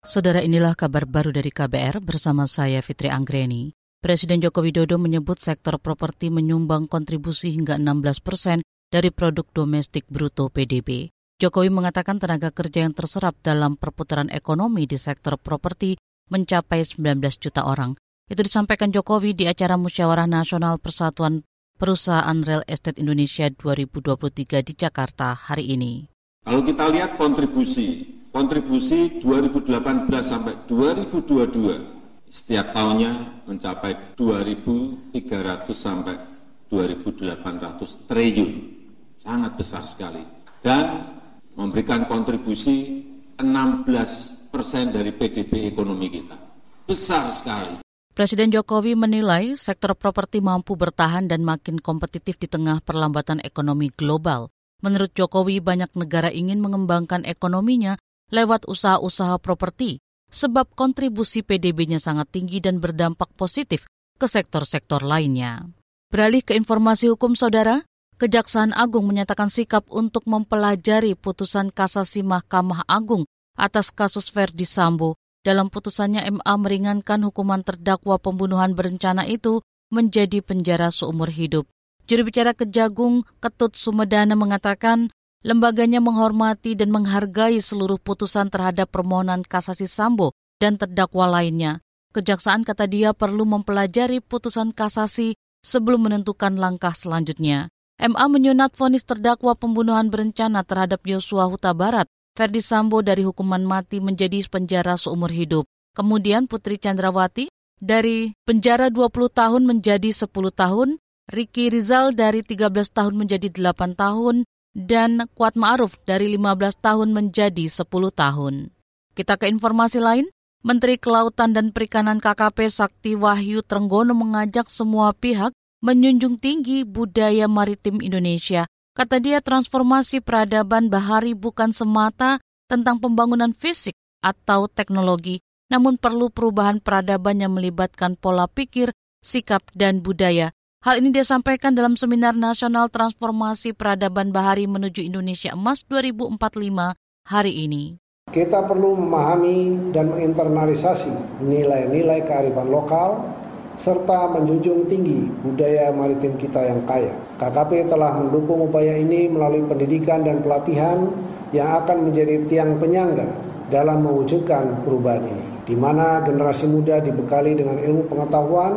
Saudara inilah kabar baru dari KBR bersama saya Fitri Anggreni. Presiden Joko Widodo menyebut sektor properti menyumbang kontribusi hingga 16 persen dari produk domestik bruto PDB. Jokowi mengatakan tenaga kerja yang terserap dalam perputaran ekonomi di sektor properti mencapai 19 juta orang. Itu disampaikan Jokowi di acara Musyawarah Nasional Persatuan Perusahaan Real Estate Indonesia 2023 di Jakarta hari ini. Kalau kita lihat kontribusi, kontribusi 2018 sampai 2022 setiap tahunnya mencapai 2.300 sampai 2.800 triliun. Sangat besar sekali. Dan memberikan kontribusi 16 persen dari PDB ekonomi kita. Besar sekali. Presiden Jokowi menilai sektor properti mampu bertahan dan makin kompetitif di tengah perlambatan ekonomi global. Menurut Jokowi, banyak negara ingin mengembangkan ekonominya lewat usaha-usaha properti, sebab kontribusi PDB-nya sangat tinggi dan berdampak positif ke sektor-sektor lainnya. Beralih ke informasi hukum saudara, Kejaksaan Agung menyatakan sikap untuk mempelajari putusan kasasi Mahkamah Agung atas kasus Verdi Sambo dalam putusannya MA meringankan hukuman terdakwa pembunuhan berencana itu menjadi penjara seumur hidup. Juru bicara Kejagung Ketut Sumedana mengatakan lembaganya menghormati dan menghargai seluruh putusan terhadap permohonan kasasi Sambo dan terdakwa lainnya. Kejaksaan kata dia perlu mempelajari putusan kasasi sebelum menentukan langkah selanjutnya. MA menyunat vonis terdakwa pembunuhan berencana terhadap Yosua Huta Barat Ferdi Sambo dari hukuman mati menjadi penjara seumur hidup. Kemudian Putri Chandrawati dari penjara 20 tahun menjadi 10 tahun, Ricky Rizal dari 13 tahun menjadi 8 tahun, dan Kuat Ma'ruf dari 15 tahun menjadi 10 tahun. Kita ke informasi lain. Menteri Kelautan dan Perikanan KKP Sakti Wahyu Trenggono mengajak semua pihak menjunjung tinggi budaya maritim Indonesia Kata dia transformasi peradaban bahari bukan semata tentang pembangunan fisik atau teknologi, namun perlu perubahan peradaban yang melibatkan pola pikir, sikap, dan budaya. Hal ini dia sampaikan dalam Seminar Nasional Transformasi Peradaban Bahari Menuju Indonesia Emas 2045 hari ini. Kita perlu memahami dan menginternalisasi nilai-nilai kearifan lokal serta menjunjung tinggi budaya maritim kita yang kaya. KKP telah mendukung upaya ini melalui pendidikan dan pelatihan yang akan menjadi tiang penyangga dalam mewujudkan perubahan ini, di mana generasi muda dibekali dengan ilmu pengetahuan,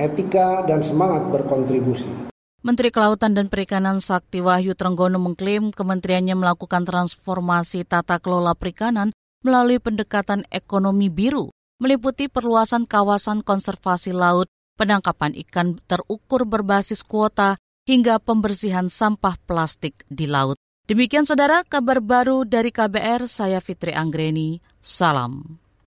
etika, dan semangat berkontribusi. Menteri Kelautan dan Perikanan Sakti Wahyu Trenggono mengklaim kementeriannya melakukan transformasi tata kelola perikanan melalui pendekatan ekonomi biru meliputi perluasan kawasan konservasi laut, penangkapan ikan terukur berbasis kuota, hingga pembersihan sampah plastik di laut. Demikian saudara kabar baru dari KBR, saya Fitri Anggreni, salam.